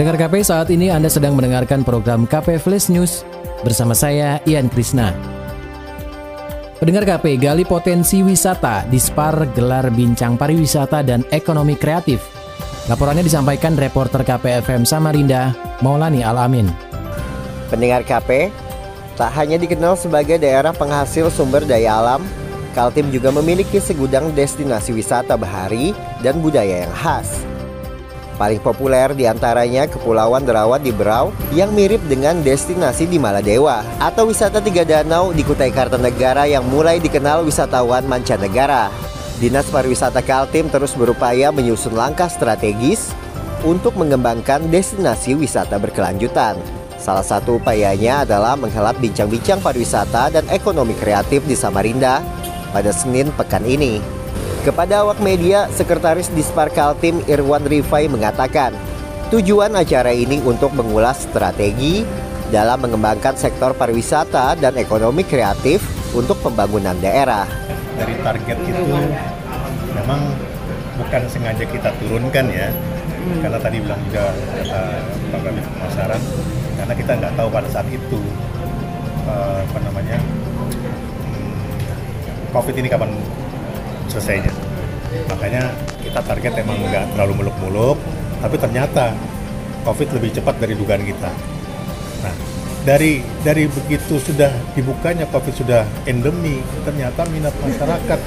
Pendengar KP saat ini Anda sedang mendengarkan program KP Flash News bersama saya Ian Krisna. Pendengar KP, gali potensi wisata di Spar gelar bincang pariwisata dan ekonomi kreatif. Laporannya disampaikan reporter KPFM Samarinda, Maulani Alamin. Pendengar KP, tak hanya dikenal sebagai daerah penghasil sumber daya alam, Kaltim juga memiliki segudang destinasi wisata bahari dan budaya yang khas. Paling populer di antaranya Kepulauan Derawan di Berau yang mirip dengan destinasi di Maladewa atau wisata Tiga Danau di Kutai Kartanegara yang mulai dikenal wisatawan mancanegara. Dinas Pariwisata Kaltim terus berupaya menyusun langkah strategis untuk mengembangkan destinasi wisata berkelanjutan. Salah satu upayanya adalah menghelat bincang-bincang pariwisata dan ekonomi kreatif di Samarinda pada Senin pekan ini. Kepada awak media, Sekretaris Dispar Kaltim Irwan Rifai mengatakan, tujuan acara ini untuk mengulas strategi dalam mengembangkan sektor pariwisata dan ekonomi kreatif untuk pembangunan daerah. Dari target itu memang bukan sengaja kita turunkan ya, karena tadi bilang juga kata Pak Kabit Pemasaran, karena kita nggak tahu pada saat itu uh, apa namanya hmm, COVID ini kapan selesainya. Makanya kita target emang nggak terlalu muluk-muluk, tapi ternyata COVID lebih cepat dari dugaan kita. Nah, dari dari begitu sudah dibukanya COVID sudah endemi, ternyata minat masyarakat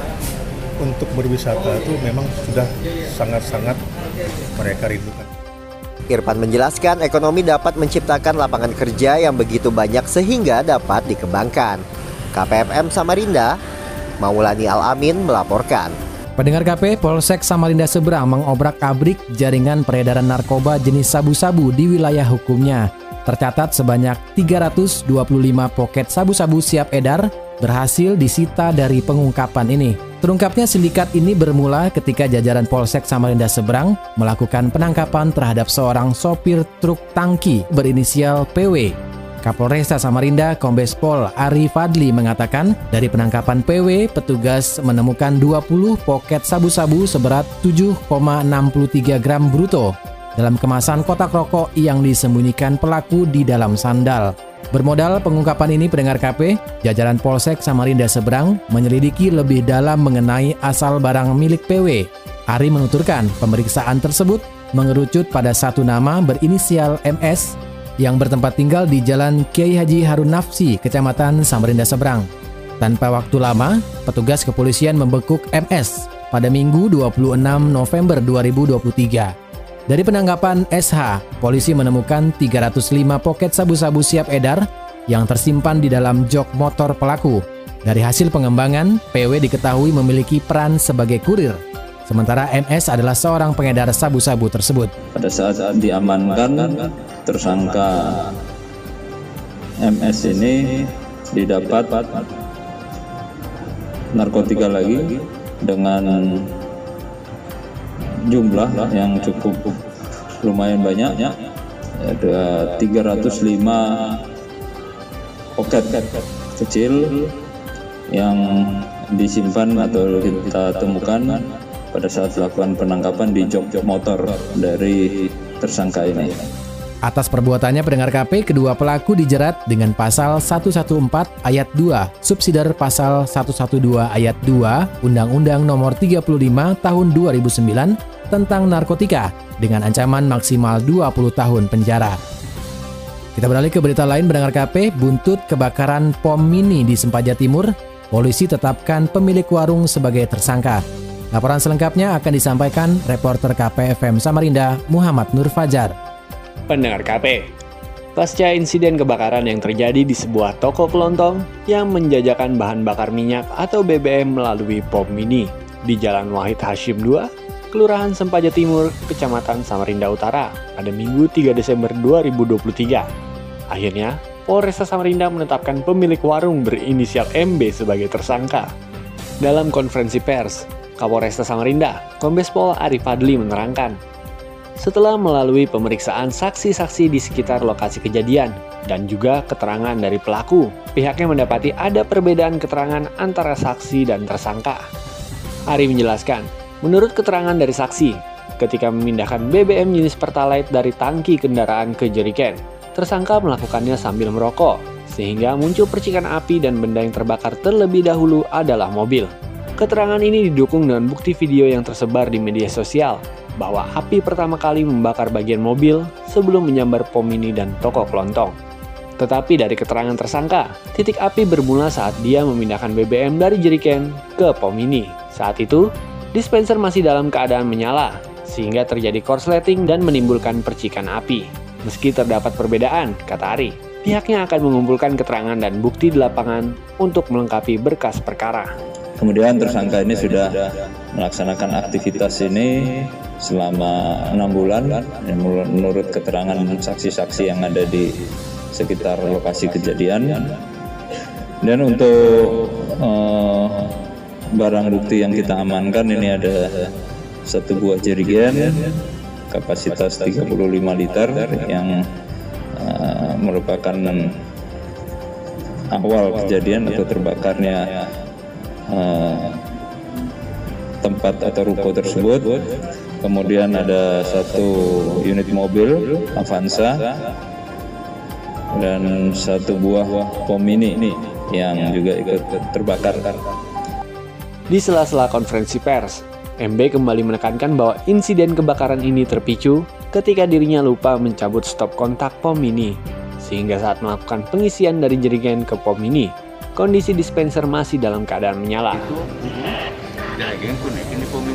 untuk berwisata itu memang sudah sangat-sangat mereka rindukan. Irfan menjelaskan ekonomi dapat menciptakan lapangan kerja yang begitu banyak sehingga dapat dikembangkan. KPFM Samarinda, Maulani Al-Amin melaporkan. Pendengar KP, Polsek Samarinda Seberang mengobrak-abrik jaringan peredaran narkoba jenis sabu-sabu di wilayah hukumnya. Tercatat sebanyak 325 poket sabu-sabu siap edar berhasil disita dari pengungkapan ini. Terungkapnya sindikat ini bermula ketika jajaran Polsek Samarinda Seberang melakukan penangkapan terhadap seorang sopir truk tangki berinisial PW. Kapolresta Samarinda Kombes Pol Ari Fadli mengatakan dari penangkapan PW petugas menemukan 20 poket sabu-sabu seberat 7,63 gram bruto dalam kemasan kotak rokok yang disembunyikan pelaku di dalam sandal. Bermodal pengungkapan ini pendengar KP, jajaran Polsek Samarinda Seberang menyelidiki lebih dalam mengenai asal barang milik PW. Ari menuturkan pemeriksaan tersebut mengerucut pada satu nama berinisial MS yang bertempat tinggal di Jalan Kiai Haji Harun Nafsi, Kecamatan Samarinda Seberang. Tanpa waktu lama, petugas kepolisian membekuk MS pada Minggu 26 November 2023. Dari penangkapan SH, polisi menemukan 305 poket sabu-sabu siap edar yang tersimpan di dalam jok motor pelaku. Dari hasil pengembangan, PW diketahui memiliki peran sebagai kurir. Sementara MS adalah seorang pengedar sabu-sabu tersebut. Pada saat diamankan, tersangka MS ini didapat narkotika lagi dengan jumlah yang cukup lumayan banyak ada 305 poket kecil yang disimpan atau kita temukan pada saat melakukan penangkapan di jok-jok motor dari tersangka ini. Atas perbuatannya pendengar KP, kedua pelaku dijerat dengan pasal 114 ayat 2, subsidiar pasal 112 ayat 2, Undang-Undang Nomor 35 Tahun 2009 tentang narkotika dengan ancaman maksimal 20 tahun penjara. Kita beralih ke berita lain mendengar KP, buntut kebakaran pom mini di Sempaja Timur, polisi tetapkan pemilik warung sebagai tersangka. Laporan selengkapnya akan disampaikan reporter KPFM Samarinda, Muhammad Nur Fajar. Pendengar KP, pasca insiden kebakaran yang terjadi di sebuah toko kelontong yang menjajakan bahan bakar minyak atau BBM melalui pom mini di Jalan Wahid Hashim 2, Kelurahan Sempaja Timur, Kecamatan Samarinda Utara pada Minggu 3 Desember 2023. Akhirnya, Polresta Samarinda menetapkan pemilik warung berinisial MB sebagai tersangka. Dalam konferensi pers, Kapolresta Samarinda, Kombes Pol Arif Fadli menerangkan, setelah melalui pemeriksaan saksi-saksi di sekitar lokasi kejadian dan juga keterangan dari pelaku, pihaknya mendapati ada perbedaan keterangan antara saksi dan tersangka. Ari menjelaskan, menurut keterangan dari saksi, ketika memindahkan BBM jenis Pertalite dari tangki kendaraan ke jeriken, tersangka melakukannya sambil merokok, sehingga muncul percikan api dan benda yang terbakar terlebih dahulu adalah mobil. Keterangan ini didukung dengan bukti video yang tersebar di media sosial bahwa api pertama kali membakar bagian mobil sebelum menyambar pom mini dan toko kelontong. Tetapi dari keterangan tersangka, titik api bermula saat dia memindahkan BBM dari jeriken ke pom mini. Saat itu, dispenser masih dalam keadaan menyala, sehingga terjadi korsleting dan menimbulkan percikan api. Meski terdapat perbedaan, kata Ari, pihaknya akan mengumpulkan keterangan dan bukti di lapangan untuk melengkapi berkas perkara. Kemudian tersangka ini sudah melaksanakan aktivitas ini selama enam bulan. Menurut keterangan saksi-saksi yang ada di sekitar lokasi kejadian. Dan untuk uh, barang bukti yang kita amankan ini ada satu buah jerigen kapasitas 35 liter yang uh, merupakan awal kejadian atau terbakarnya uh, tempat atau ruko tersebut kemudian ada satu unit mobil Avanza dan satu buah pom mini yang juga ikut terbakar. Di sela-sela konferensi pers, MB kembali menekankan bahwa insiden kebakaran ini terpicu ketika dirinya lupa mencabut stop kontak pom mini, sehingga saat melakukan pengisian dari jerigen ke pom mini, kondisi dispenser masih dalam keadaan menyala. Pom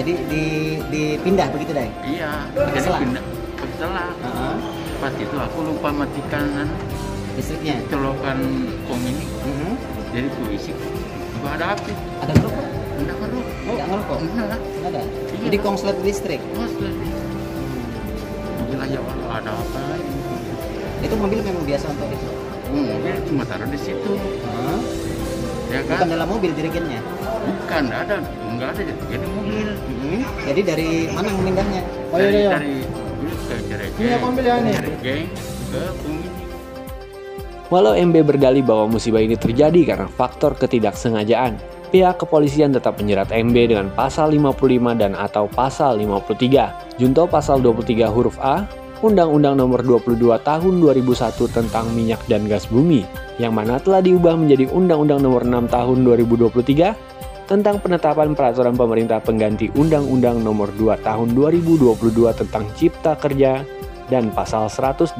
jadi di dipindah begitu deh iya jadi pindah setelah uh -huh. pas itu aku lupa matikan kan? Listriknya? Colokan kom ini. Uh mhm. -huh. jadi ku isi. Nggak ada api. Ada ngerokok enggak ngerokok oh, enggak ngerokok? Enggak ada. Iya. jadi konslet listrik? Konslet hmm. ya kalau ada apa itu mobil memang biasa untuk itu hmm, mobil cuma taruh di situ. Huh? ya kan? Bukan dalam mobil jerigennya bukan ada. Nggak ada jadi mobil. Hmm. jadi dari mana memindahnya oh iya iya. dari ke Cirebon ini mobil ya ini. Ke Walau MB berdalih bahwa musibah ini terjadi karena faktor ketidaksengajaan, pihak kepolisian tetap menjerat MB dengan pasal 55 dan atau pasal 53. Junto pasal 23 huruf A, Undang-Undang Nomor 22 Tahun 2001 tentang Minyak dan Gas Bumi, yang mana telah diubah menjadi Undang-Undang Nomor 6 Tahun 2023 tentang penetapan peraturan pemerintah pengganti Undang-Undang Nomor 2 Tahun 2022 tentang Cipta Kerja dan pasal 188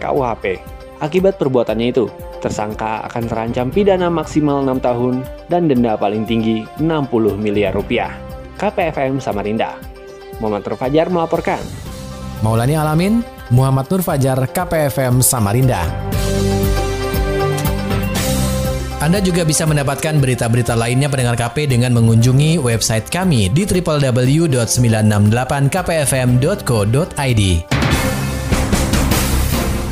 KUHP. Akibat perbuatannya itu, tersangka akan terancam pidana maksimal 6 tahun dan denda paling tinggi 60 miliar rupiah. KPFM Samarinda. Muhammad Fajar melaporkan. Maulani Alamin, Muhammad Nur Fajar, KPFM Samarinda. Anda juga bisa mendapatkan berita-berita lainnya pendengar KP dengan mengunjungi website kami di www.968kpfm.co.id.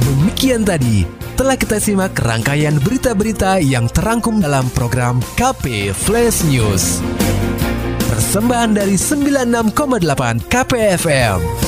Demikian tadi telah kita simak rangkaian berita-berita yang terangkum dalam program KP Flash News. Persembahan dari 96,8 KPFM.